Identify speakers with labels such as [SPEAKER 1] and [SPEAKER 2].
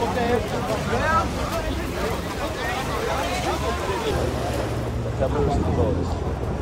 [SPEAKER 1] Op de Acabou os dólares.